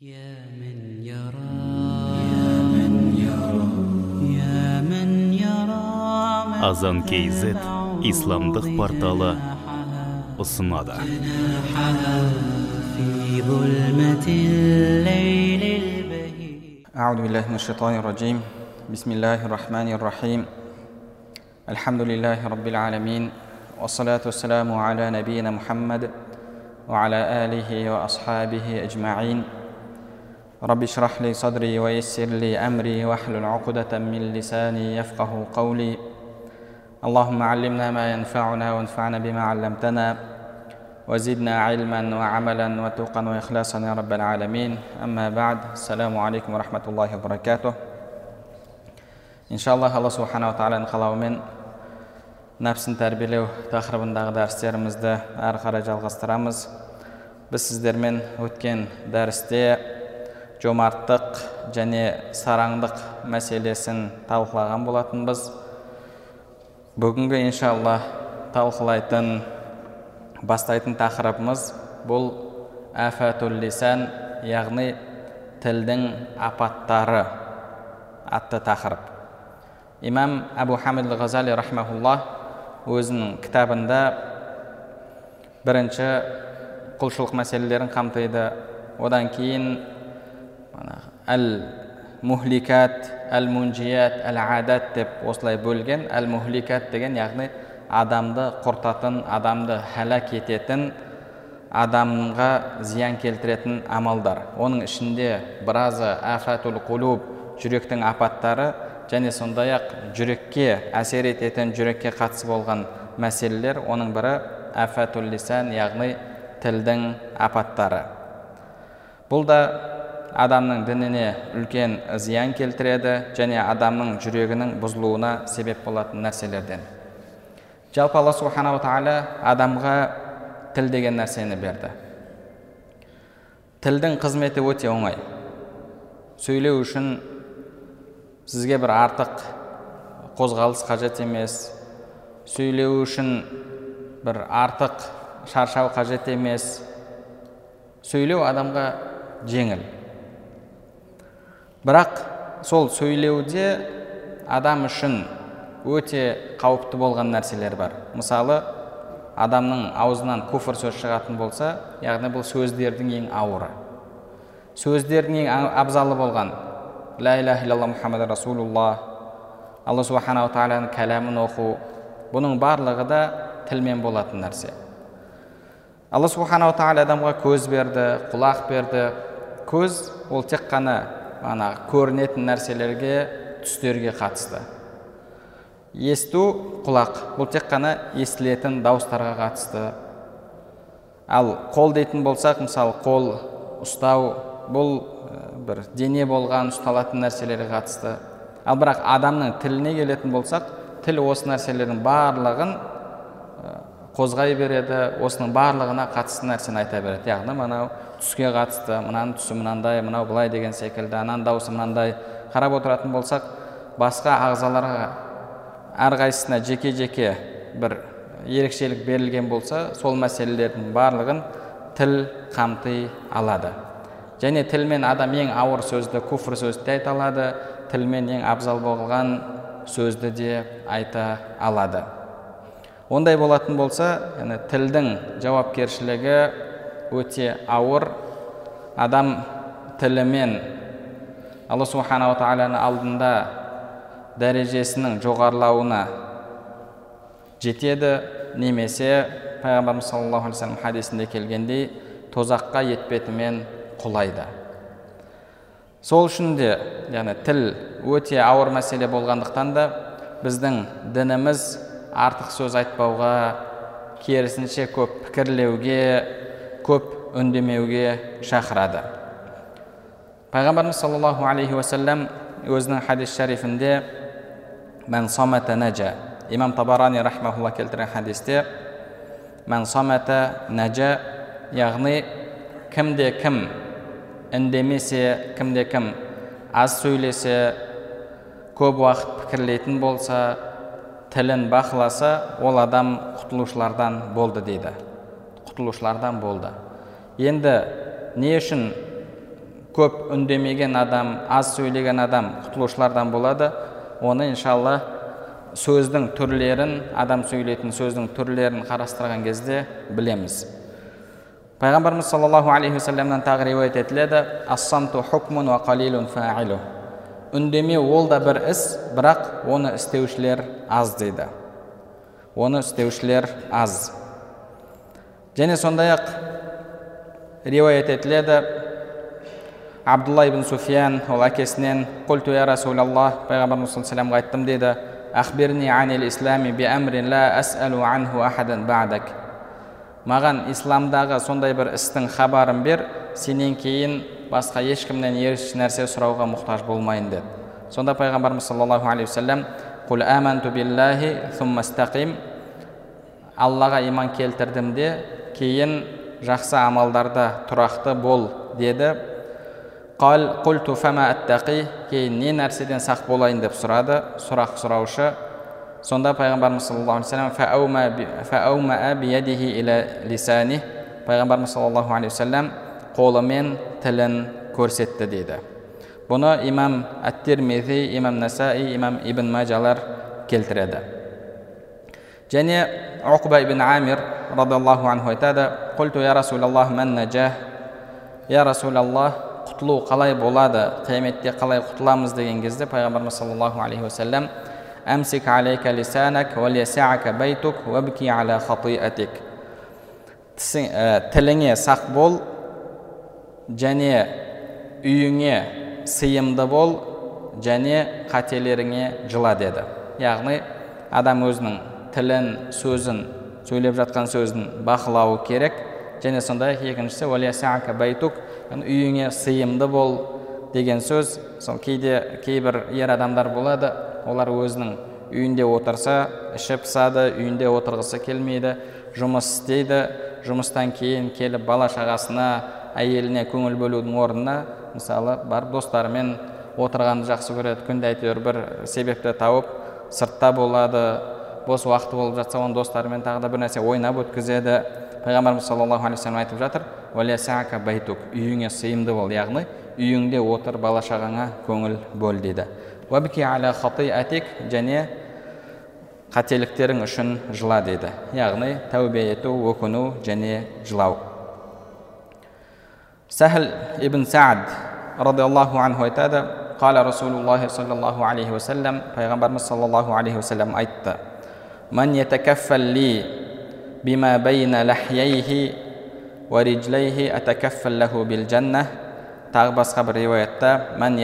يا من يرى يا من يرى يا من يرى азан kz исламдық порталы ұсынады في ظلمة الليل البهيج أعوذ بالله من الشيطان الرجيم بسم الله الرحمن الرحيم الحمد لله رب العالمين والصلاة والسلام على نبينا محمد وعلى آله وأصحابه أجمعين رب اشرح لي صدري ويسر لي أمري واحلل عقدة من لساني يفقه قولي اللهم علمنا ما ينفعنا وانفعنا بما علمتنا وزدنا علما وعملا وتوقا واخلاصا يا رب العالمين اما بعد السلام عليكم ورحمه الله وبركاته иншаллах алла субханала тағаланың қалауымен нәпсін тәрбиелеу тақырыбындағы дәрістерімізді әрі қарай жалғастырамыз біз сіздермен өткен дәрісте жомарттық және сараңдық мәселесін талқылаған болатынбыз. Бүгінгі иншалла талқылайтын бастайтын тақырыбымыз бұл афатул лисан яғни тілдің апаттары атты тақырып. Имам әбу хамид ғазали рахмаулла өзінің кітабында бірінші құлшылық мәселелерін қамтиды. Одан кейін әл мухликат әл мунжият әл адат деп осылай бөлген әл мухликат деген яғни адамды құртатын адамды хәлак ететін адамға зиян келтіретін амалдар оның ішінде біразы афатул қулуб жүректің апаттары және сондай ақ жүрекке әсер ететін жүрекке қатысы болған мәселелер оның бірі афатул лисан яғни тілдің апаттары бұл да адамның дініне үлкен зиян келтіреді және адамның жүрегінің бұзылуына себеп болатын нәрселерден. Жалпы алла субханала тағала адамға тіл деген нәрсені берді. Тілдің қызметі өте оңай. Сөйлеу үшін сізге бір артық қозғалыс қажет емес. Сөйлеу үшін бір артық шаршау қажет емес. Сөйлеу адамға жеңіл. Бірақ сол сөйлеуде адам үшін өте қауіпті болған нәрселер бар. Мысалы адамның аузынан күфір сөз шығатын болса яғни бұл сөздердің ең ауыры. Сөздердің ең абзалы болған. Ля иляха илlallah мұхаммад расулулла алла субханала тағаланың кәләмін оқу. Бұның барлығы да тілмен болатын нәрсе. Алла субханала тағала адамға көз берді құлақ берді. Көз ол тек қана ана көрінетін нәрселерге түстерге қатысты есту құлақ бұл тек қана естілетін дауыстарға қатысты ал қол дейтін болсақ мысалы қол ұстау бұл бір дене болған ұсталатын нәрселерге қатысты ал бірақ адамның тіліне келетін болсақ тіл осы нәрселердің барлығын қозғай береді осының барлығына қатысты нәрсені айта береді яғни мынау түске қатысты мынаның түсі мынандай мынау былай деген секілді ананың дауысы мынандай қарап отыратын болсақ басқа ағзаларға әрқайсысына жеке жеке бір ерекшелік берілген болса сол мәселелердің барлығын тіл қамти алады. Және тілмен адам ең ауыр сөзді күфір сөзді де айта алады тілмен ең абзал болған сөзді де айта алады. Ондай болатын болса яғни тілдің жауапкершілігі өте ауыр адам тілімен алла субханала тағаланың алдында дәрежесінің жоғарылауына жетеді. Немесе пайғамбарымыз саллаллаху алейхи вассалам хадисінде келгендей тозаққа етпетімен құлайды. Сол үшін де яғни тіл өте ауыр мәселе болғандықтан да біздің дініміз артық сөз айтпауға керісінше көп пікірлеуге көп үндемеуге шақырады пайғамбарымыз саллаллаху алейхи уассалам өзінің хадис шарифінде мән самата нәжа имам табарани рахмаулла келтірген хадисте мән самата нәжа яғни кімде кім үндемесе кімде кім аз сөйлесе көп уақыт пікірлейтін болса тілін бақыласа ол адам құтылушылардан болды дейді құтылушылардан болды енді не үшін көп үндемеген адам аз сөйлеген адам құтылушылардан болады оны иншалла сөздің түрлерін адам сөйлейтін сөздің түрлерін қарастырған кезде білеміз пайғамбарымыз саллаллаху алейхи уассаламнан тағы риуаят етіледі ассамту үндемеу ол да бір іс бірақ оны істеушілер аз дейді оны істеушілер аз және сондай ақ риуаят етіледі. Абдулла ибн суфиян ол әкесінен құлту я расулаллах пайғамбарымыз саллаллаху айттым дейді. Ахбирни анил ислами би асалу анху ахадан маған исламдағы сондай бір істің хабарын бер сенен кейін басқа ешкімнен еш нәрсе сұрауға мұқтаж болмайын деді. Сонда пайғамбарымыз саллаллаху алейхи уассалам құл аманту биллахи аллаға иман келтірдім де кейін жақсы амалдарда тұрақты бол деді. Қал құлту фама аттақи кейін не нәрседен сақ болайын деп сұрады. Сұрақ сұраушы сонда пайғамбарымыз саллаллаху алейhi вассалам пайғамбарымыз саллаллаху алейхи вассалам қолымен тілін көрсетті дейді бұны имам әт тирмизи имам насаи имам ибн мажалар келтіреді. Және уқба ибн амир радиаллаху анху айтады құлту я расулаллах мән нәжах я расулаллах құтылу қалай болады қияметте қалай құтыламыз деген кезде пайғамбарымыз саллаллаху алейхи уассалам әмсик алейка лисанак валиясаака байтук вабки ала хатиатик тіліңе сақ бол және үйіңе сыйымды бол және қателеріңе жыла деді яғни адам өзінің тілін сөзін сөйлеп жатқан сөзін бақылауы керек. Және сондай ақ екіншісі байтук үйіңе сыйымды бол деген сөз. Сол кейде кейбір ер адамдар болады олар өзінің үйінде отырса іші пысады үйінде отырғысы келмейді жұмыс істейді. Жұмыстан кейін келіп бала шағасына әйеліне көңіл бөлудің орнына мысалы барып достарымен отырғанды жақсы көреді. Күнде әйтеуір бір себепті тауып сыртта болады. Бос уақыты болып жатса оны достарымен тағы да бір нәрсе ойнап өткізеді. Пайғамбарымыз саллаллаху алейхи вассалам айтып жатыр байтук үйіңе сыйымды бол яғни үйіңде отыр бала шағаңа көңіл бөл дейді. Және қателіктерің үшін жыла дейді. Яғни тәубе ету өкіну және жылау. Сәхіл ибн саад радиаллаху анху айтады қала расулуллахи саллаллаху алейхи уассалам пайғамбарымыз саллаллаху алейхи уассалам айтты. من يتكفل لي بما بين لحييه ورجليه أتكفل له بالجنة тағы басқа бір риуаятта мән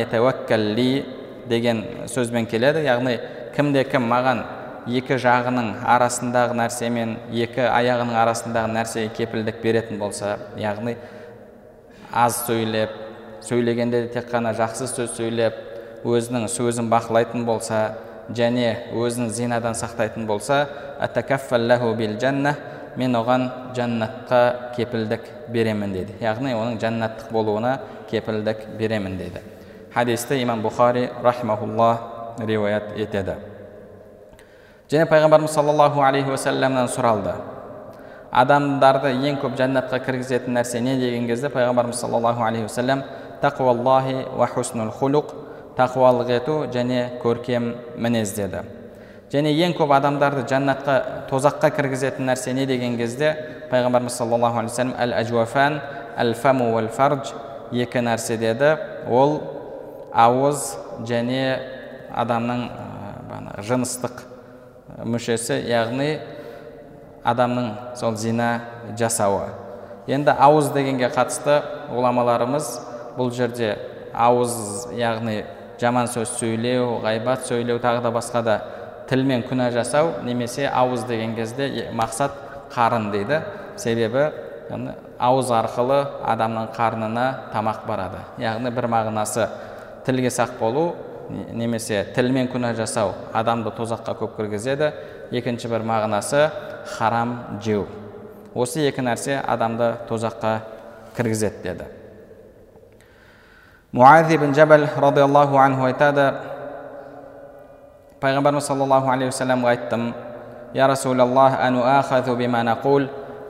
ли деген сөзбен келеді яғни кімде кім маған екі жағының арасындағы нәрсемен екі аяғының арасындағы нәрсеге кепілдік беретін болса яғни аз сөйлеп сөйлегенде де тек қана жақсы сөз сөйлеп өзінің сөзін бақылайтын болса және өзін зинадан сақтайтын болса мен оған жәннатқа кепілдік беремін деді яғни оның жәннаттық болуына кепілдік беремін деді хадисті имам бұхари рахимахулла риуаят етеді. Және пайғамбарымыз саллаллаху алейхи уассаламнан сұралды. Адамдарды ең көп жәннатқа кіргізетін нәрсе не? деген кезде пайғамбарымыз саллаллаху алейхи уассалам тақуаллахи хулуқ тақуалық ету және көркем мінез деді. Және ең көп адамдарды жәннатқа тозаққа кіргізетін нәрсе не деген кезде пайғамбарымыз саллаллаху алейхи вассалам әл әжуафан әл фаму уәл фардж екі нәрсе деді. Ол ауыз және адамның жыныстық мүшесі яғни адамның сол зина жасауы. Енді ауыз дегенге қатысты ғұламаларымыз бұл жерде ауыз яғни жаман сөз сөйлеу ғайбат сөйлеу тағы да басқа да. Тілмен күнә жасау немесе ауыз деген кезде мақсат қарын дейді. Себебі ауыз арқылы адамның қарнына тамақ барады. Яғни бір мағынасы тілге сақ болу немесе тілмен күнә жасау адамды тозаққа көп кіргізеді. Екінші бір мағынасы харам жеу. Осы екі нәрсе адамды тозаққа кіргізеді деді. Муаз ибн жабал радиаллаху анху айтады пайғамбарымыз саллаллаху алейхи уассаламға айттым я расулаллах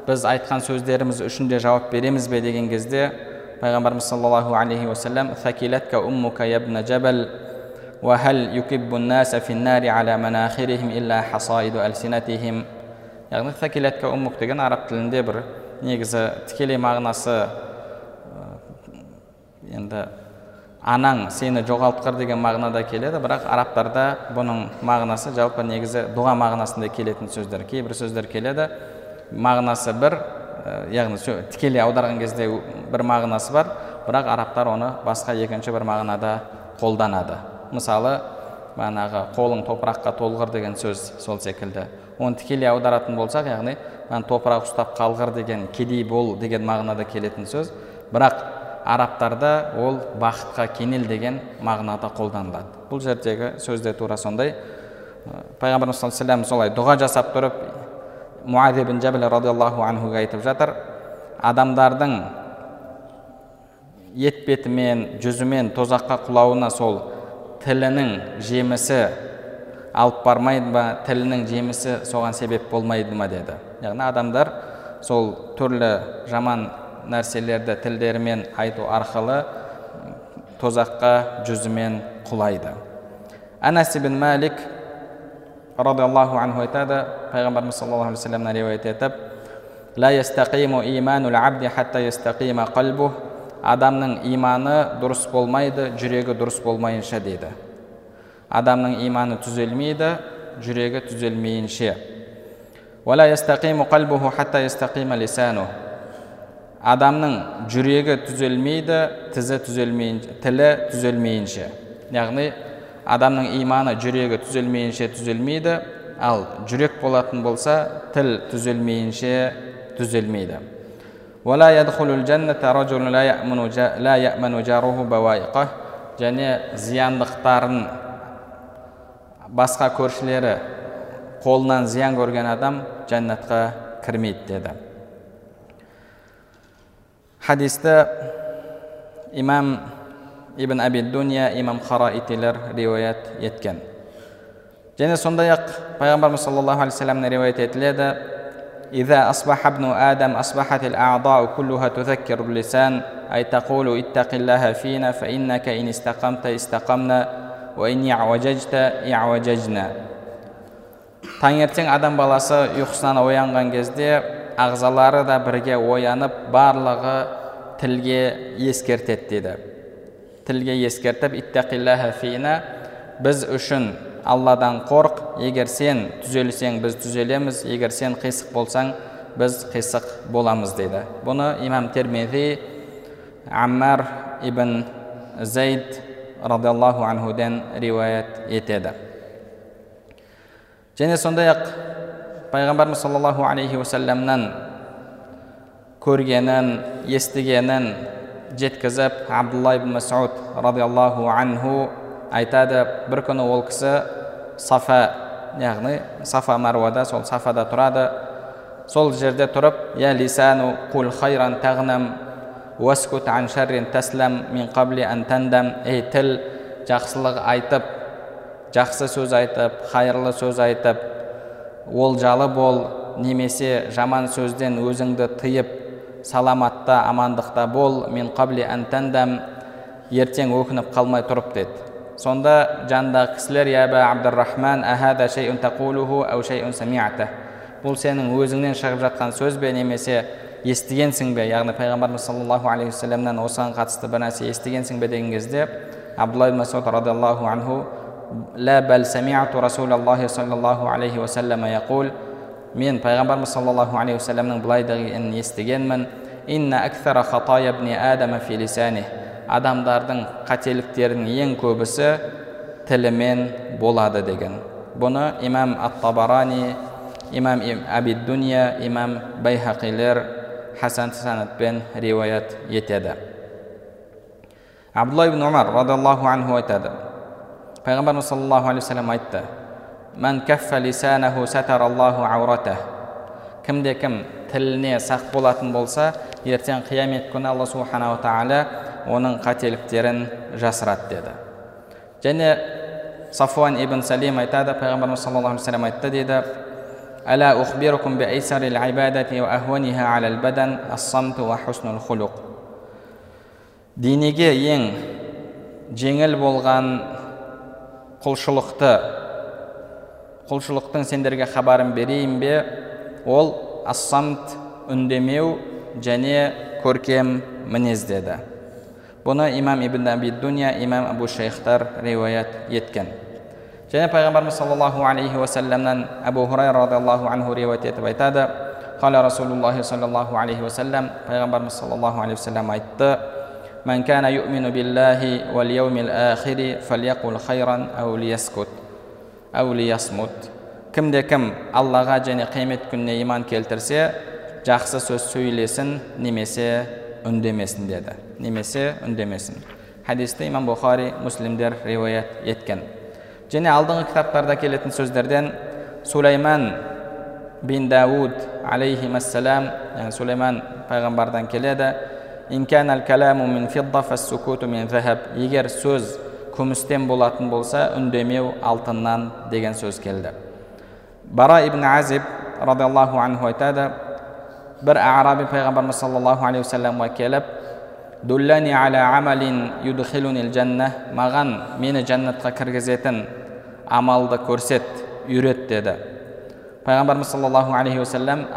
біз айтқан сөздеріміз үшін де жауап береміз бе деген кезде пайғамбарымыз саллаллаху алейхи уассалам «Thakilatka ummuka ya ibn jabal, wa hal yukibbu an-nasa fi an-nari ala manakhirihim illa hasaidu alsinatihim». яғни «Thakilatka ummuk» деген араб тілінде бір негізі тікелей мағынасы енді анаң сені жоғалтқыр деген мағынада келеді. Бірақ арабтарда бұның мағынасы жалпы негізі дұға мағынасында келетін сөздер кейбір сөздер келеді. Мағынасы бір яғни тікелей аударған кезде бір мағынасы бар. Бірақ арабтар оны басқа екінші бір мағынада қолданады. Мысалы бағанағы қолың топыраққа толғыр деген сөз сол секілді. Оны тікелей аударатын болсақ яғни топырақ ұстап қалғыр деген кедей бол деген мағынада келетін сөз. Бірақ арабтарда ол бақытқа кенел деген мағынада қолданылады. Бұл жердегі сөз де тура сондай. Пайғамбарымыз саллаллаху алейhi солай дұға жасап тұрып муаз ибн жабіл радиаллаху анхуға айтып жатыр. Адамдардың етпетімен жүзімен тозаққа құлауына сол тілінің жемісі алып бармайды ма тілінің жемісі соған себеп болмайды ма деді. Яғни адамдар сол түрлі жаман нәрселерді тілдерімен айту арқылы тозаққа жүзімен құлайды. Анас ибн мәлик радиаллаху анху айтады пайғамбарымыз саллаллаху алейхи вассаламнан риуаят етіп адамның иманы дұрыс болмайды жүрегі дұрыс болмайынша дейді. Адамның иманы түзелмейді жүрегі түзелмейінше адамның жүрегі түзелмейді тізі түзелмейінше тілі түзелмейінше. Яғни адамның иманы жүрегі түзелмейінше түзелмейді ал жүрек болатын болса тіл түзелмейінше түзелмейді. Және зияндықтарын басқа көршілері қолынан зиян көрген адам жәннатқа кірмейді деді хадисті имам ибн аби дуния имам хараитилер риуаят еткен және сондай ақ пайғамбарымыз саллаллаху алейхи вассаламнан риуаят етіледі إذا أصبح ابن آدم أصبحت الأعضاء كلها تذكر اللسان أي تقول اتق الله فينا فإنك إن استقمت استقمنا وإن اعوججت اعوججنا таңертең адам баласы ұйқысынан оянған кезде ағзалары да бірге оянып барлығы тілге ескертеді деді. Тілге ескертіп фина біз үшін алладан қорқ егер сен түзелсең біз түзелеміз егер сен қисық болсаң біз қисық боламыз дейді бұны имам термизи аммар ибн зайд радиаллаху анхуден риуаят етеді. Және сондай ақ пайғамбарымыз саллаллаху алейхи уассаламнан көргенін естігенін жеткізіп абдулла ибн масуд радиаллаху анху айтады бір күні ол кісі сафа яғни сафа маруада сол сафада тұрады сол жерде тұрып я лисану қул хайран тағнам уаскут ан шаррин таслам мин қабли ан тандам ей тіл жақсылық айтып жақсы сөз айтып қайырлы сөз айтып олжалы бол немесе жаман сөзден өзіңді тыйып саламатта амандықта бол мен қабли әнтәндәм ертең өкініп қалмай тұрып деді сонда жанындағы кісілер яба абдурахман шейун тақулуху әу шейун самиата бұл сенің өзіңнен шығып жатқан сөз бе немесе естігенсің бе? Яғни пайғамбарымыз саллаллаху алейхи уассаламнан осыған қатысты бір нәрсе естігенсің бе деген кезде абдулла ибн радиаллаху анху لا بل سمعت رسول الله صلى الله عليه وسلم يقول мен пайғамбарымыз саллаллаху алейхи уассаламның былай дегенін естігенмін инна акthara хатая ибни адама фи лисаних адамдардың қателіктерінің ең көбісі тілімен болады деген бұны имам ат табарани имам аби дуния имам байхақилер хасан санатпен риуаят етеді абдулла ибн умар радиаллаху анху айтады пайғамбарымыз саллаллаху алейхи вассалам айтты мән кәффа лисанаху сатараллаху ауратах кімде кім тіліне сақ болатын болса ертең қиямет күні алла субханала тағала оның қателіктерін жасырады деді және сафуан ибн салим айтады пайғамбарымыз саллаллаху алейхи вассалам айтты дейді ألا أخبركم بأيسر العبادة وأهونها على البدن الصمت وحسن الخلق денеге ең жеңіл болған құлшылықты құлшылықтың сендерге хабарын берейін бе ол ассамт үндемеу және көркем мінез деді бұны имам ибн аби дуния имам абу шейхтар риуаят еткен және пайғамбарымыз саллаллаху алейхи уассаламнан әбу хурайра радиаллаху анху риуаят етіп айтады қала расулуллахи саллаллаху алейхи уассалам пайғамбарымыз саллаллаху алейхи уассалам айтты من كان يؤمن بالله واليوم الآخر فليقل خيرا أو ليسكت أو ليصمت кімде кім аллаға және қиямет күніне иман келтірсе жақсы сөз сөйлесін немесе үндемесін деді немесе үндемесін хадисті имам бұхари муслимдер риуаят еткен және алдыңғы кітаптарда келетін сөздерден сулейман бин дауд алейхимассалам яғни сулейман пайғамбардан келеді егер сөз күмістен болатын болса үндемеу алтыннан деген сөз келді бара ибн азиб радиаллаху анху айтады бір араби пайғамбарымыз саллаллаху алейхи уассаламға келіп дуллани аля амалин юдхилунил жанна маған мені жәннатқа кіргізетін амалды көрсет үйрет деді пайғамбарымыз саллаллаху алейхи уассалам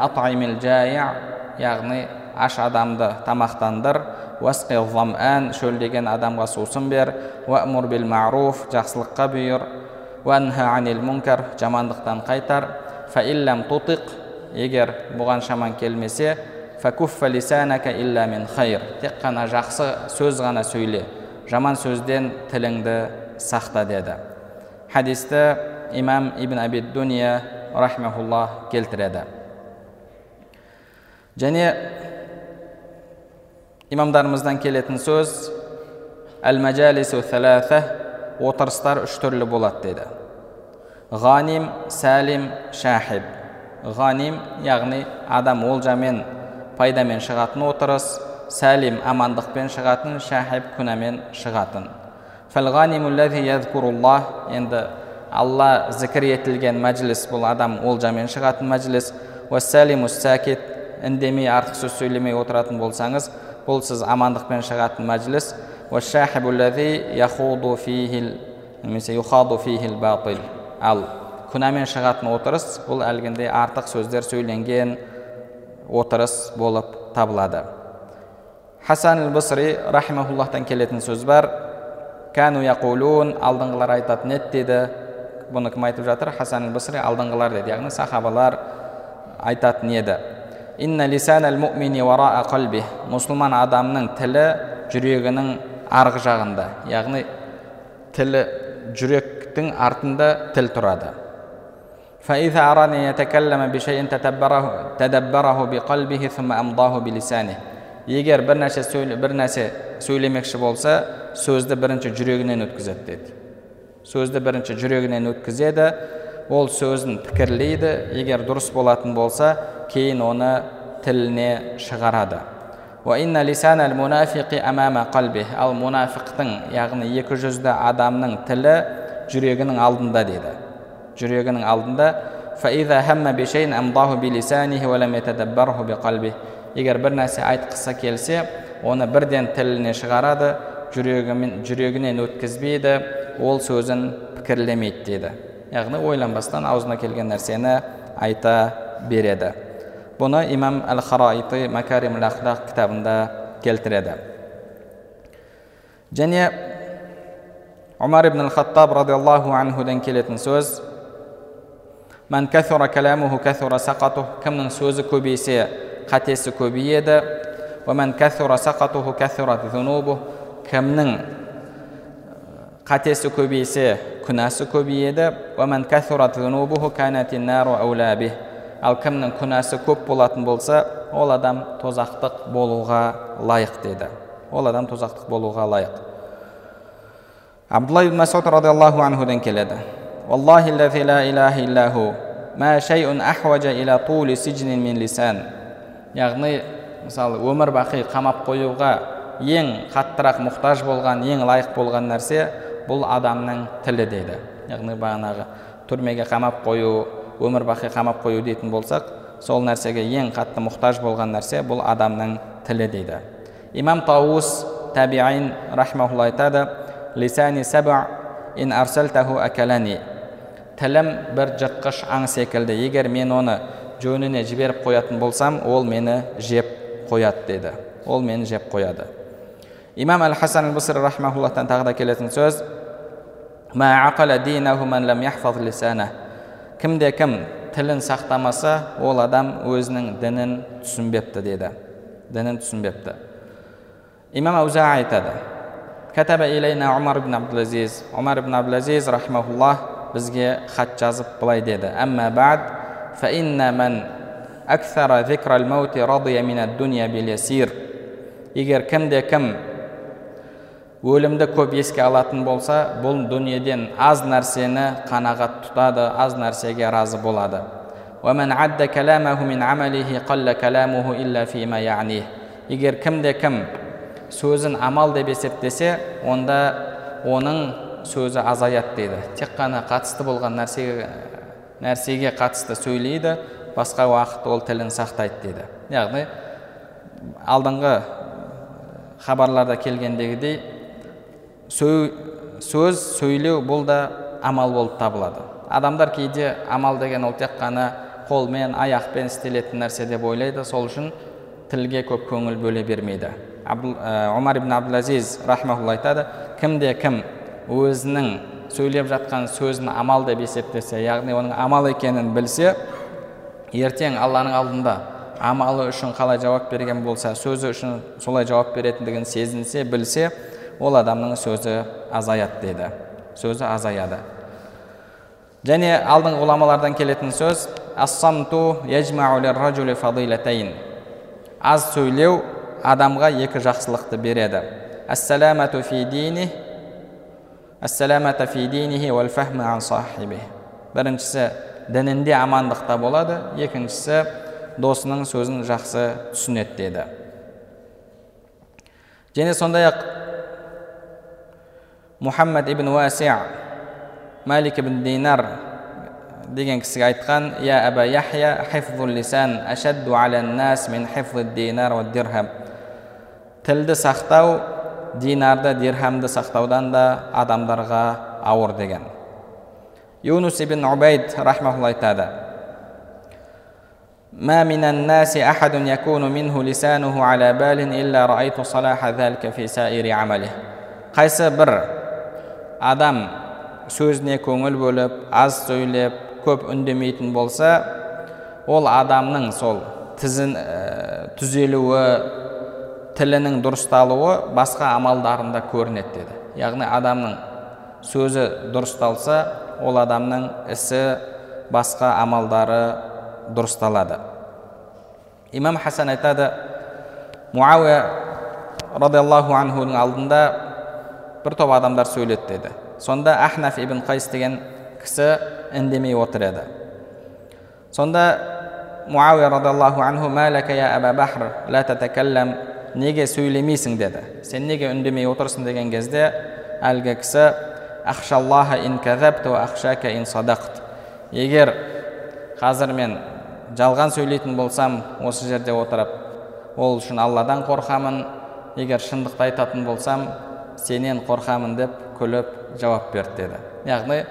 яғни аш адамды тамақтандыр заман шөлдеген адамға сусын бер уамур бил маруф жақсылыққа бұйыр уанха анил мункар жамандықтан қайтар фаиллам тутиқ егер бұған шаман келмесе мин хайр тек қана жақсы сөз ғана сөйле жаман сөзден тіліңді сақта деді хадисті имам ибн абид дуния рахмаулла келтіреді және имамдарымыздан келетін сөз әл мәжалису отырыстар үш түрлі болады деді. Ғаним сәлим шахиб ғаним яғни адам олжамен пайдамен шығатын отырыс сәлим амандықпен шығатын шахиб күнәмен шығатын. Енді алла зікір етілген мәжіліс бұл адам олжамен шығатын мәжіліс. Сәкет үндемей артық сөз сөйлемей отыратын болсаңыз бұл сіз амандықпен шығатын мәжіліс. Ал күнәмен шығатын отырыс бұл әлгіндей артық сөздер сөйленген отырыс болып табылады. Хасан бысри келетін сөз бар. Кәну яқулун алдыңғылар айтатын еді деді бұны кім айтып жатыр? Хасан әл алдыңғылар деді. Яғни сахабалар айтатын еді. Инна мұсылман адамның тілі жүрегінің арғы жағында яғни тілі жүректің артында тіл тұрады. Егер бір нәрсе бір нәрсе сөйлемекші болса сөзді бірінші жүрегінен өткізеді деді сөзді бірінші жүрегінен өткізеді ол сөзін пікірлейді. Егер дұрыс болатын болса кейін оны тіліне шығарады ал мұнафиқтың яғни екі жүзді адамның тілі жүрегінің алдында деді жүрегінің алдында егер бір нәрсе айтқысы келсе оны бірден тіліне шығарады жүрегімен, жүрегінен өткізбейді ол сөзін пікірлемейді деді яғни ойланбастан аузына келген нәрсені айта береді бұны имам әл харайты макарим ахлақ кітабында келтіреді және омар ибн хаттаб радиаллаху анхудан келетін сөз мән кімнің сөзі көбейсе қатесі көбейеді кімнің қатесі көбейсе күнәсі көбейеді ал кімнің күнәсі көп болатын болса ол адам тозақтық болуға лайық деді. Ол адам тозақтық болуға лайық. Абдулла ибн масуд радиаллаху анхудан келеді. Яғни мысалы өмір бақи қамап қоюға ең қаттырақ мұқтаж болған ең лайық болған нәрсе бұл адамның тілі деді яғни бағанағы түрмеге қамап қою өмір бақи қамап қою дейтін болсақ сол нәрсеге ең қатты мұқтаж болған нәрсе бұл адамның тілі дейді. Имам тауус табиин рахмаулла айтады лисани саба ин арсалтаху акалани тілім бір жыртқыш аң секілді. Егер мен оны жөніне жіберіп қоятын болсам ол мені жеп қояды деді ол мені жеп қояды. Имам әл хасан рахмауллахтан тағы да келетін сөз кімде кім тілін сақтамаса ол адам өзінің дінін түсінбепті деді. Дінін түсінбепті. Имам ауза айтады. Кәтаба илейна омар ибн абдулазиз. Омар ибн абдулазиз рахмауллах бізге хат жазып былай деді. Әмма бәд ман аксара зикра маути радия мин дуния бил ясир егер кімде кім өлімді көп еске алатын болса бұл дүниеден аз нәрсені қанағат тұтады аз нәрсеге разы болады. Егер кімде кім сөзін амал деп есептесе онда оның сөзі азаяды дейді тек қана қатысты болған нәрсеге нәрсеге қатысты сөйлейді басқа уақыт ол тілін сақтайды дейді. Яғни алдыңғы хабарларда келгендегідей сөз сөйлеу бұл да амал болып табылады. Адамдар кейде амал деген ол тек қана қолмен аяқпен істелетін нәрсе деп ойлайды сол үшін тілге көп көңіл бөле бермейді. Омар ибн абдулазиз рахмаулла айтады кімде кім өзінің сөйлеп жатқан сөзін амал деп есептесе яғни оның амал екенін білсе ертең алланың алдында амалы үшін қалай жауап берген болса сөзі үшін солай жауап беретіндігін сезінсе білсе ол адамның сөзі азаяды деді. Сөзі азаяды. Және алдыңғы ғұламалардан келетін сөз аз сөйлеу адамға екі жақсылықты береді. Біріншісі дінінде амандықта болады. Екіншісі досының сөзін жақсы түсінеді деді. Және сондай ақ muhammad ibn wasi' malik ibn dinar degan kishiga aytgan ya aba yahya hifzu lisan ashaddu ala nnas min hifzi dinar va dirham tilni saqtav dinarda dirhamni saqtavdan da odamlarga avur degan yunus ibn ubayd rahmaulloh aytadi ما من الناس أحد يكون منه لسانه على بال إلا رأيت صلاح ذلك في سائر عمله قيس بر адам сөзіне көңіл бөліп аз сөйлеп көп үндемейтін болса ол адамның сол тізін ә, түзелуі тілінің дұрысталуы басқа амалдарында көрінеді деді. Яғни адамның сөзі дұрысталса ол адамның ісі басқа амалдары дұрысталады. Имам хасан айтады муауия радиаллаху анхудың алдында бір топ адамдар сөйледі деді сонда ахнаф ибн қайс деген кісі үндемей отыр еді сонда муауия радиаллаху анху бахр ла неге сөйлемейсің деді сен неге үндемей отырсың деген кезде әлгі кісі ахшаллаха ин казабту ахшака ин садақт егер қазір мен жалған сөйлейтін болсам осы жерде отырып ол үшін алладан қорқамын егер шындықты айтатын болсам сенен қорқамын деп күліп жауап берді деді. Яғни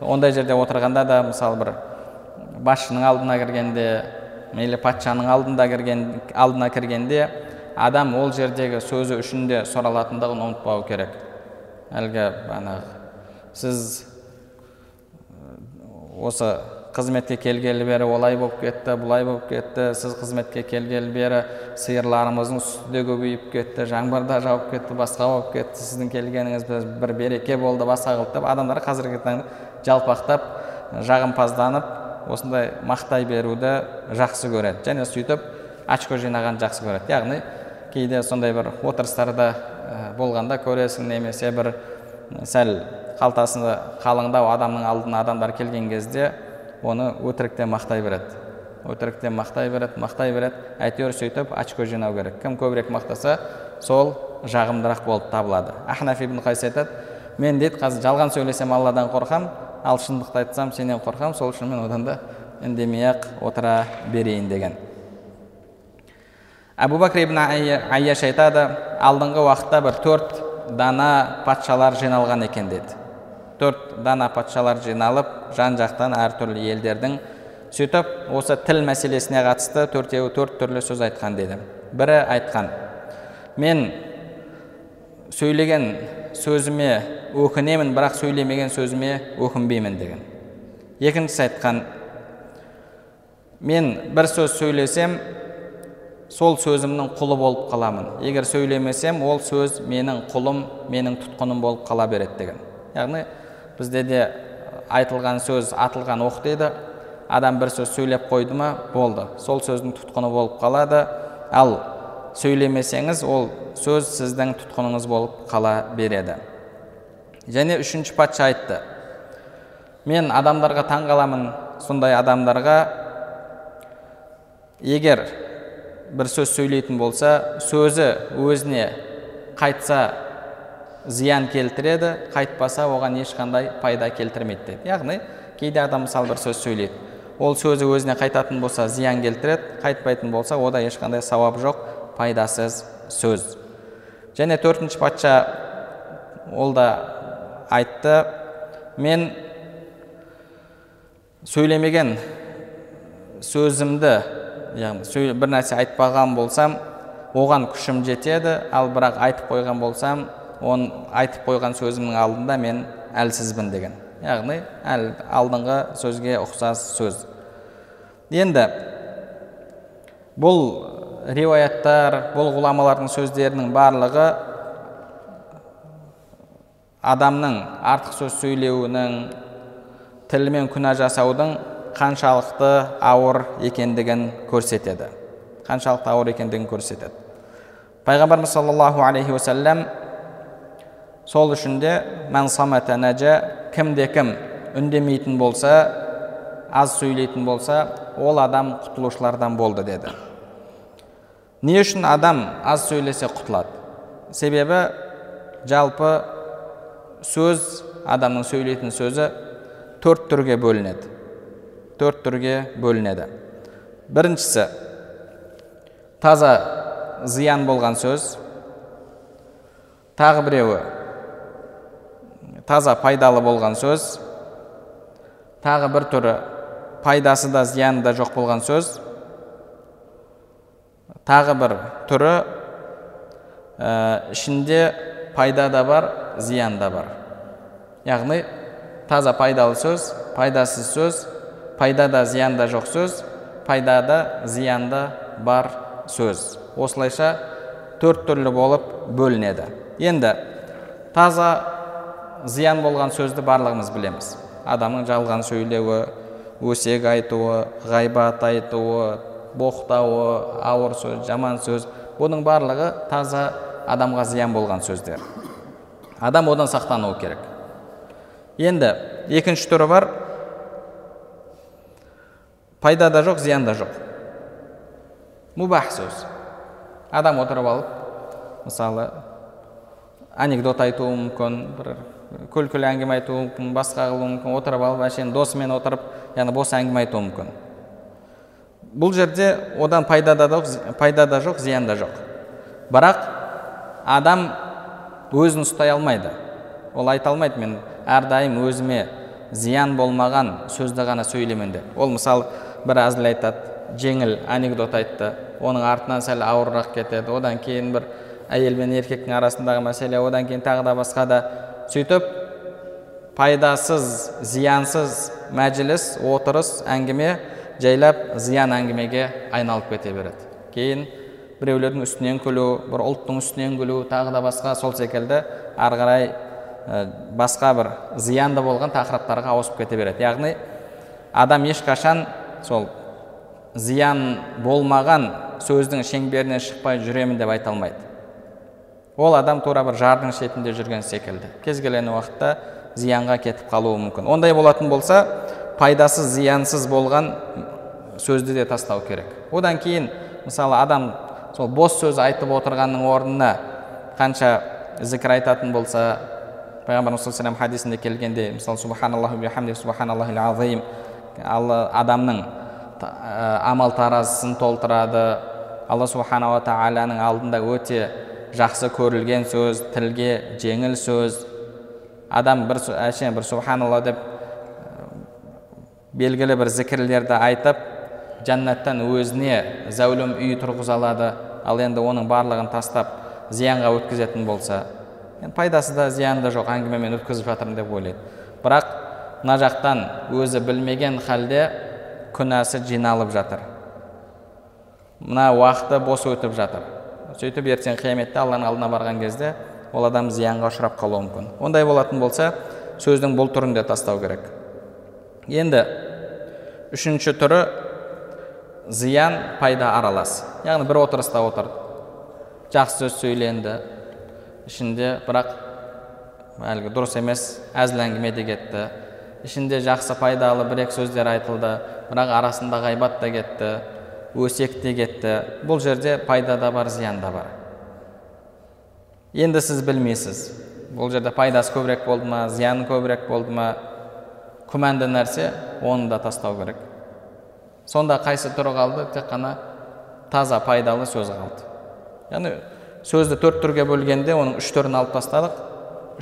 ондай жерде отырғанда да мысалы бір басшының алдына кіргенде мейлі патшаның алдында кірген алдына кіргенде адам ол жердегі сөзі үшін де сұралатындығын ұмытпау керек. Әлгі бағанағы сіз осы қызметке келгелі бері олай болып кетті бұлай болып кетті сіз қызметке келгелі бері сиырларымыздың сүті де көбейіп кетті жаңбыр да жауып кетті басқа болып кетті сіздің келгеніңіз бір береке болды басқа қылды деп адамдар қазіргі таңда жалпақтап жағымпазданып осындай мақтай беруді жақсы көреді және сөйтіп очко жинағанды жақсы көреді. Яғни кейде сондай бір отырыстарда болғанда көресің немесе бір сәл қалтасы қалыңдау адамның алдына адамдар келген кезде оны өтіріктен мақтай береді. Өтіріктен мақтай береді мақтай береді. Әйтеуір сөйтіп очко жинау керек. Кім көбірек мақтаса сол жағымдырақ болып табылады. Ахнаф ибн қайс айтады мен дейді қазір жалған сөйлесем алладан қорқам ал шындықты айтсам сенен қорқамын сол үшін мен одан да үндемей ақ отыра берейін деген. Әбу бәкір ибн айяш айтады алдыңғы уақытта бір төрт дана патшалар жиналған екен деді төрт дана патшалар жиналып жан жақтан әртүрлі елдердің сөйтіп осы тіл мәселесіне қатысты төртеуі төрт түрлі сөз айтқан деді. Бірі айтқан мен сөйлеген сөзіме өкінемін бірақ сөйлемеген сөзіме өкінбеймін деген. Екіншісі айтқан мен бір сөз сөйлесем сол сөзімнің құлы болып қаламын. Егер сөйлемесем ол сөз менің құлым менің тұтқыным болып қала береді деген. Яғни бізде де айтылған сөз атылған оқ дейді. Адам бір сөз сөйлеп қойды ма? Болды. Сол сөздің тұтқыны болып қалады. Ал сөйлемесеңіз ол сөз сіздің тұтқыныңыз болып қала береді. Және үшінші патша айтты. Мен адамдарға таң қаламын сондай адамдарға. Егер бір сөз сөйлейтін болса сөзі өзіне қайтса зиян келтіреді қайтпаса оған ешқандай пайда келтірмейді деді. Яғни кейде адам мысалы бір сөз сөйлейді. Ол сөзі өзіне қайтатын болса зиян келтіреді қайтпайтын болса ода ешқандай сауап жоқ пайдасыз сөз. Және төртінші патша ол да айтты мен сөйлемеген сөзімді яғни бір нәрсе айтпаған болсам оған күшім жетеді ал бірақ айтып қойған болсам оны айтып қойған сөзімнің алдында мен әлсізбін деген. Яғни әл, алдыңғы сөзге ұқсас сөз. Енді бұл риуаяттар бұл ғұламалардың сөздерінің барлығы адамның артық сөз сөйлеуінің тілмен күнә жасаудың қаншалықты ауыр екендігін көрсетеді. Қаншалықты ауыр екендігін көрсетеді. Пайғамбарымыз саллаллаху алейхи уассалам сол үшін де кімде кім үндемейтін болса аз сөйлейтін болса ол адам құтылушылардан болды деді. Не үшін адам аз сөйлесе құтылады? Себебі жалпы сөз адамның сөйлейтін сөзі төрт түрге бөлінеді. Төрт түрге бөлінеді. Біріншісі таза зиян болған сөз. Тағы біреуі таза пайдалы болған сөз тағы бір түрі пайдасы да зияны да жоқ болған сөз. Тағы бір түрі ә, ішінде пайда да бар зиян да бар. Яғни таза пайдалы сөз пайдасыз сөз пайдада зиянда жоқ сөз пайдада зиянда бар сөз. Осылайша төрт түрлі болып бөлінеді. Енді таза зиян болған сөзді барлығымыз білеміз. Адамның жалған сөйлеуі өсек айтуы ғайбат айтуы боқтауы ауыр сөз жаман сөз бұның барлығы таза адамға зиян болған сөздер. Адам одан сақтануы керек. Енді екінші түрі бар. Пайда да жоқ зиян да жоқ. Мубах сөз. Адам отырып алып мысалы анекдот айтуы мүмкін бір күлкілі әңгіме айтуы мүмкін басқа қылуы мүмкін отырып алып әшейін досымен отырып яғни бос әңгіме айтуы мүмкін. Бұл жерде одан пайда да жоқ пайда да жоқ зиян да жоқ. Бірақ адам өзін ұстай алмайды. Ол айта алмайды мен әрдайым өзіме зиян болмаған сөзді ғана сөйлеймін деп. Ол мысалы бір әзіл айтады жеңіл анекдот айтты оның артынан сәл ауырырақ кетеді. Одан кейін бір әйел мен еркектің арасындағы мәселе одан кейін тағы да басқа да сөйтіп пайдасыз зиянсыз мәжіліс отырыс әңгіме жайлап зиян әңгімеге айналып кете береді. Кейін біреулердің үстінен күлу бір ұлттың үстінен күлу тағы да басқа. Сол секілді ары қарай басқа бір зиянды болған тақырыптарға ауысып кете береді. Яғни адам ешқашан сол зиян болмаған сөздің шеңберінен шықпай жүремін деп айта алмайды. Ол адам тура бір жардың шетінде жүрген секілді. Кез келген уақытта зиянға кетіп қалуы мүмкін. Ондай болатын болса пайдасыз зиянсыз болған сөзді де тастау керек. Одан кейін мысалы адам сол бос сөз айтып отырғанның орнына қанша зікір айтатын болса пайғамбарымыз саллаллаху хадисінде келгенде мысалы субханаллаху бихамди субханаллахил азим алла адамның амал таразысын толтырады. Алла субханала тағаланың алдында өте жақсы көрілген сөз тілге жеңіл сөз. Адам бір әшейін бір субханалла деп белгілі бір зікірлерді айтып жәннаттан өзіне зәулім үй тұрғыза алады ал енді оның барлығын тастап зиянға өткізетін болса пайдасы да зияны да жоқ әңгімемен өткізіп жатырмын деп ойлайды. Бірақ мына жақтан өзі білмеген халде күнәсі жиналып жатыр. Мына уақыты бос өтіп жатыр. Сөйтіп ертең қияметте алланың алдына барған кезде ол адам зиянға ұшырап қалуы мүмкін. Ондай болатын болса сөздің бұл түрін де тастау керек. Енді үшінші түрі зиян пайда аралас. Яғни бір отырыста отырды жақсы сөз сөйленді. Ішінде бірақ әлгі дұрыс емес әзіл әңгіме де кетті. Ішінде жақсы пайдалы бір екі сөздер айтылды. Бірақ арасында ғайбат та кетті. Өсек те кетті. Бұл жерде пайда да бар зиян да бар. Енді сіз білмейсіз. Бұл жерде пайдасы көбірек болды ма зияны көбірек болды ма? Күмәнді нәрсе оны да тастау керек. Сонда қайсы түрі қалды? Тек қана таза пайдалы сөз қалды. Яғни сөзді төрт түрге бөлгенде оның үш түрін алып тастадық.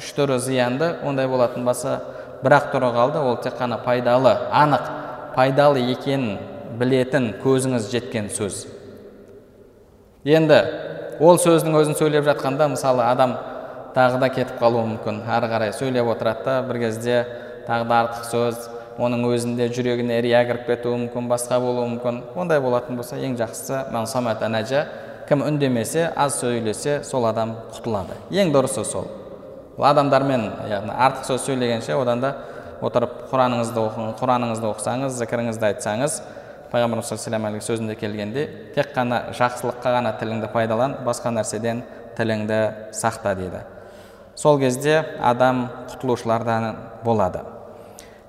Үш түрі зиянды ондай болатын болса бір ақ түрі қалды. Ол тек қана пайдалы анық пайдалы екенін білетін көзіңіз жеткен сөз. Енді ол сөздің өзін сөйлеп жатқанда мысалы адам тағы да кетіп қалуы мүмкін. Әрі қарай сөйлеп отырады да бір кезде тағы да артық сөз оның өзінде жүрегіне рия кіріп кетуі мүмкін басқа болуы мүмкін. Ондай болатын болса ең жақсысы кім үндемесе аз сөйлесе сол адам құтылады. Ең дұрысы сол. Адамдармен яғни артық сөз сөйлегенше одан да отырып құраныңызды оқыңыз құраныңызды оқысаңыз зікіріңізді айтсаңыз пайғамбарымыз саллаллаху алейhi сөзінде келгенде тек қана жақсылыққа ғана тіліңді пайдалан басқа нәрседен тіліңді сақта дейді. Сол кезде адам құтылушылардан болады.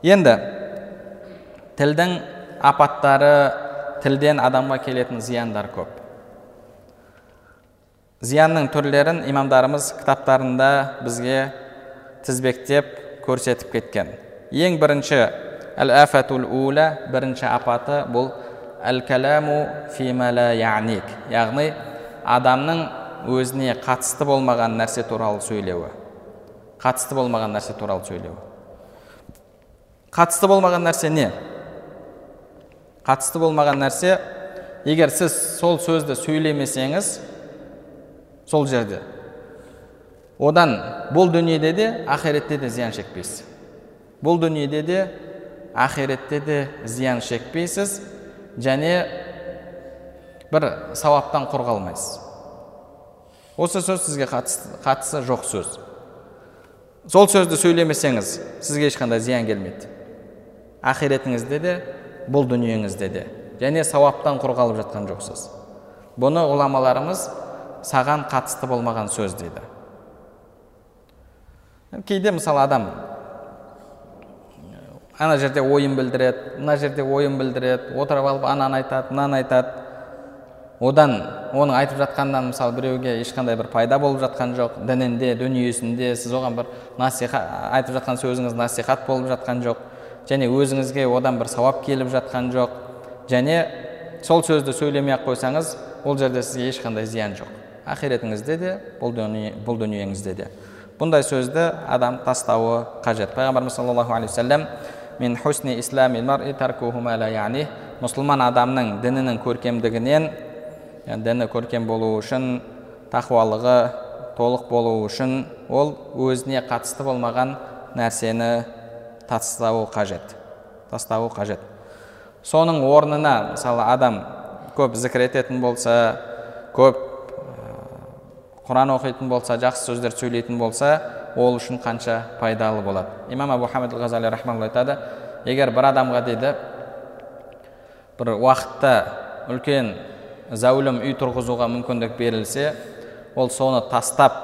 Енді тілдің апаттары тілден адамға келетін зияндар көп. Зиянның түрлерін имамдарымыз кітаптарында бізге тізбектеп көрсетіп кеткен. Ең бірінші әл бірінші апаты бұл әл кәламу яғни адамның өзіне қатысты болмаған нәрсе туралы сөйлеуі қатысты болмаған нәрсе туралы сөйлеуі қатысты болмаған нәрсе не қатысты болмаған нәрсе егер сіз сол сөзді сөйлемесеңіз сол жерде одан бұл дүниеде де ақиретте де зиян шекпейсіз бұл дүниеде де ақиретте де зиян шекпейсіз және бір сауаптан құр қалмайсыз осы сөз сізге қатысы, жоқ сөз сол сөзді сөйлемесеңіз сізге ешқандай зиян келмейді ақиретіңізде де бұл дүниеңізде де және сауаптан құр қалып жатқан жоқсыз бұны ғұламаларымыз саған қатысты болмаған сөз дейді кейде мысалы адам ана жерде ойын білдіреді мына жерде ойын білдіреді отырып алып ананы айтады мынаны айтады. Одан оның айтып жатқанынан мысалы біреуге ешқандай бір пайда болып жатқан жоқ дінінде дүниесінде сіз оған бір насихат айтып жатқан сөзіңіз насихат болып жатқан жоқ және өзіңізге одан бір сауап келіп жатқан жоқ және сол сөзді сөйлемей ақ қойсаңыз ол жерде сізге ешқандай зиян жоқ. Ақиретіңізде де бұл, дүние, бұл дүниеңізде де. Бұндай сөзді адам тастауы қажет. Пайғамбарымыз саллаллаху алейхи tarkuhu ma la ya'ni мұсылман адамның дінінің көркемдігінен діні көркем болу үшін тақуалығы толық болу үшін ол өзіне қатысты болмаған нәрсені тастауы қажет тастауы қажет соның орнына мысалы адам көп зікір ететін болса көп құран оқитын болса жақсы сөздер сөйлейтін болса ол үшін қанша пайдалы болады имам абу хамид айтады егер бір адамға дейді бір уақытта үлкен зәулім үй тұрғызуға мүмкіндік берілсе ол соны тастап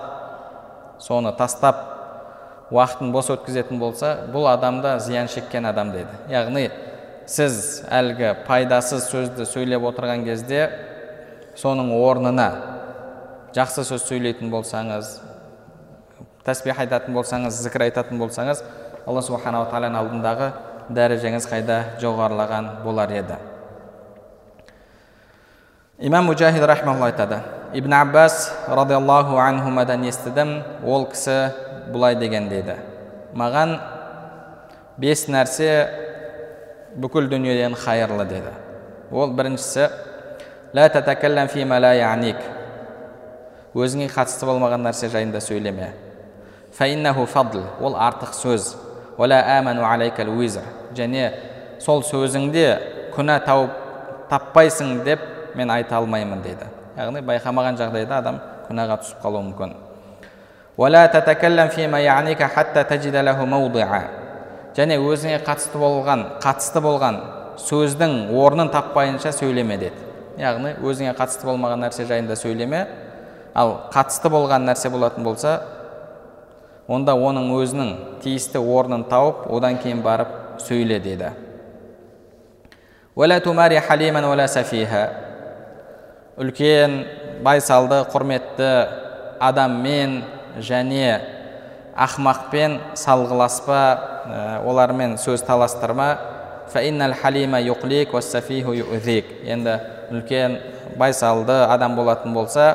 соны тастап уақытын бос өткізетін болса бұл адамда зиян шеккен адам дейді яғни сіз әлгі пайдасыз сөзді сөйлеп отырған кезде соның орнына жақсы сөз сөйлейтін болсаңыз тәсбих айтатын болсаңыз зікір айтатын болсаңыз алла субханала тағаланың алдындағы дәрежеңіз қайда жоғарылаған болар еді. Имам мужахид рахмалла айтады. Ибн аббас радиаллаху анхумадан естідім ол кісі бұлай деген деді маған бес нәрсе бүкіл дүниеден хайырлы деді. Ол біріншісі ла татакаллам фима ла яник өзіңе қатысты болмаған нәрсе жайында сөйлеме. Фаиннаху фадл ол артық сөз. Және сол сөзіңде күнә тауып таппайсың деп мен айта алмаймын дейді яғни байқамаған жағдайда адам күнәға түсіп қалуы мүмкін және өзіңе қатысты болған қатысты болған сөздің орнын таппайынша сөйлеме деді яғни өзіңе қатысты болмаған нәрсе жайында сөйлеме ал қатысты болған нәрсе болатын болса онда оның өзінің тиісті орнын тауып одан кейін барып сөйле деді. Үлкен байсалды құрметті адаммен және ақмақпен салғыласпа ә, олармен сөз таластырма. Енді үлкен байсалды адам болатын болса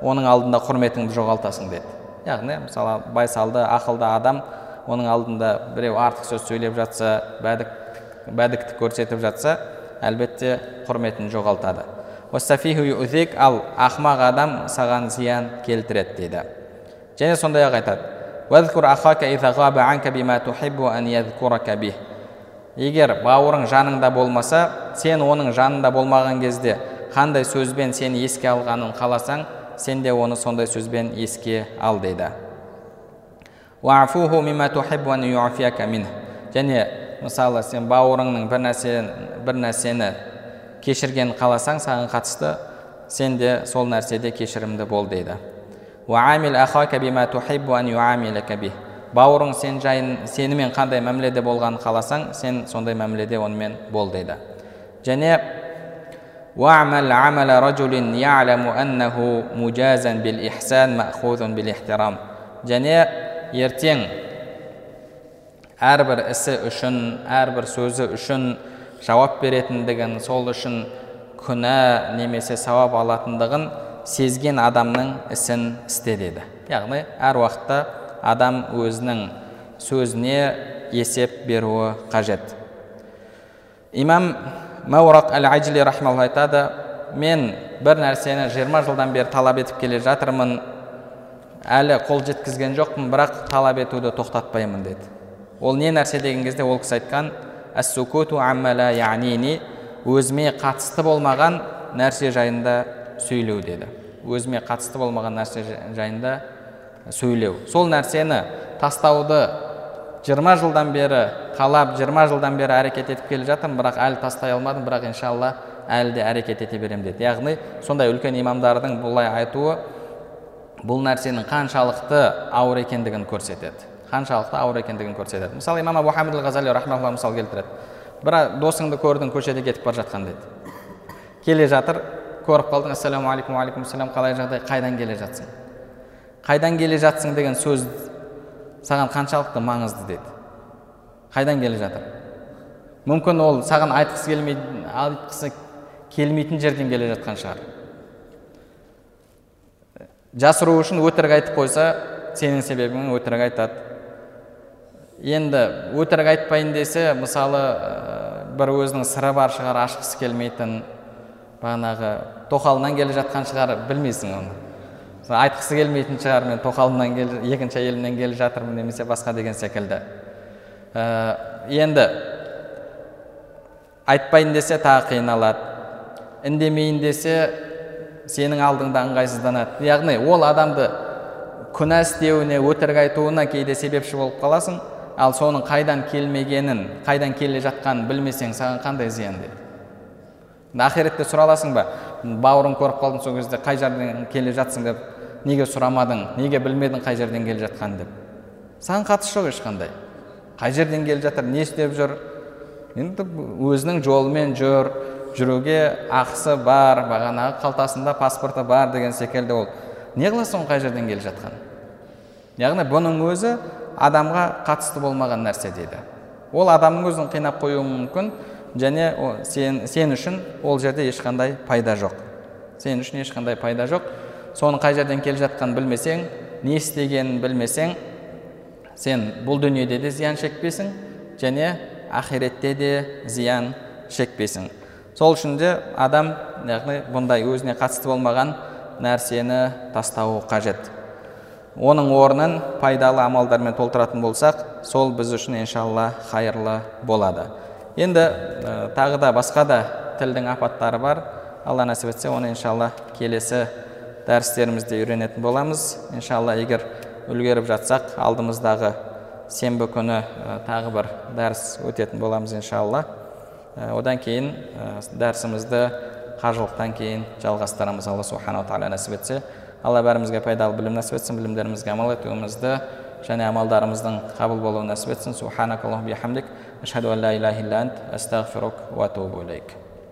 оның алдында құрметіңді жоғалтасың деді. Яғни мысалы байсалды ақылды адам оның алдында біреу артық сөз сөйлеп жатса бәдік бәдікті көрсетіп жатса әлбетте құрметін жоғалтады. Ал ақмақ адам саған зиян келтіреді дейді. Және сондай ақ айтады. Егер бауырың жаныңда болмаса сен оның жанында болмаған кезде қандай сөзбен сені еске алғанын қаласаң сен де оны сондай сөзбен еске ал дейді және мысалы сен бауырыңның бір нәрсе бір нәрсені кешірген қаласаң саған қатысты сен де сол нәрседе кешірімді бол дейді бауырың сен жайын сенімен қандай мәміледе болғанын қаласаң сен сондай мәміледе онымен бол дейді және және ертең әрбір ісі үшін әрбір сөзі үшін жауап беретіндігін сол үшін күнә немесе сауап алатындығын сезген адамның ісін істе деді яғни әр уақытта адам өзінің сөзіне есеп беруі қажет имам маурақ әл ажли рахмалла айтады мен бір нәрсені жиырма жылдан бері талап етіп келе жатырмын әлі қол жеткізген жоқпын бірақ талап етуді тоқтатпаймын деді. Ол не нәрсе деген кезде ол кісі айтқан өзіме қатысты болмаған нәрсе жайында сөйлеу деді. Өзіме қатысты болмаған нәрсе жайында сөйлеу сол нәрсені тастауды жиырма жылдан бері қалап жиырма жылдан бері әрекет етіп келе жатырмын бірақ әлі тастай алмадым бірақ иншалла әлі де әрекет ете беремін деді. Яғни сондай үлкен имамдардың бұлай айтуы бұл нәрсенің қаншалықты ауыр екендігін көрсетеді. Қаншалықты ауыр екендігін көрсетеді. Мысалы имам абу хамид ғазали рахмалла мысал келтіреді. Бір досыңды көрдің көшеде кетіп бара жатқан деді. Келе жатыр көріп қалдың ассалаумағалейкум уағалейкум ассалам қалай жағдай қайдан келе жатсың? Қайдан келе жатсың? деген сөз саған қаншалықты маңызды деді. Қайдан келе жатыр? Мүмкін ол саған айтқысы келмейтін айтқысы келмейтін жерден келе жатқан шығар. Жасыру үшін өтірік айтып қойса сенің себебіңмен өтірік айтады. Енді өтірік айтпайын десе мысалы бір өзінің сыры бар шығар ашқысы келмейтін бағанағы тоқалынан келе жатқан шығар білмейсің оны. Айтқысы келмейтін шығар мен тоқалымнан кел, екінші әйелімнен келе жатырмын немесе басқа деген секілді. Ә, енді айтпайын десе тағы қиналады. Үндемейін десе сенің алдыңда ыңғайсызданады. Яғни ол адамды күнә істеуіне өтірік айтуына кейде себепші болып қаласың ал соның қайдан келмегенін қайдан келе жатқанын білмесең саған қандай зиян деді ақиретте сұраласың ба? Бауырың көріп қалдың сол кезде қай жерден келе жатсың деп. Неге сұрамадың неге білмедің қай жерден келе жатқанын деп. Саған қатысы жоқ ешқандай. Қай жерден келе жатыр не істеп жүр? Енді өзінің жолымен жүр жүруге ақысы бар бағанағы қалтасында паспорты бар деген секілді ол. Не қыласың қай жерден келе жатқанын? Яғни бұның өзі адамға қатысты болмаған нәрсе дейді. Ол адамның өзін қинап қоюы мүмкін және сен, сен үшін ол жерде ешқандай пайда жоқ. Сен үшін ешқандай пайда жоқ. Соның қай жерден келе жатқанын білмесең не істегенін білмесең сен бұл дүниеде де зиян шекпесің және ақиретте де зиян шекпесің сол үшін де адам яғни бұндай өзіне қатысты болмаған нәрсені тастауы қажет. Оның орнын пайдалы амалдармен толтыратын болсақ сол біз үшін иншалла қайырлы болады. Енді ә, тағы да басқа да тілдің апаттары бар. Алла нәсіп етсе оны иншалла келесі дәрістерімізде үйренетін боламыз. Иншалла егер үлгеріп жатсақ алдымыздағы сенбі күні ә, тағы бір дәріс өтетін боламыз иншалла. Ә, одан кейін ә, дәрісімізді қажылықтан кейін жалғастырамыз алла субханала тағала нәсіп етсе. Алла бәрімізге пайдалы білім нәсіп етсін білімдерімізге амал етуімізді және амалдарымыздың қабыл болуын нәсіп етсін. Субханак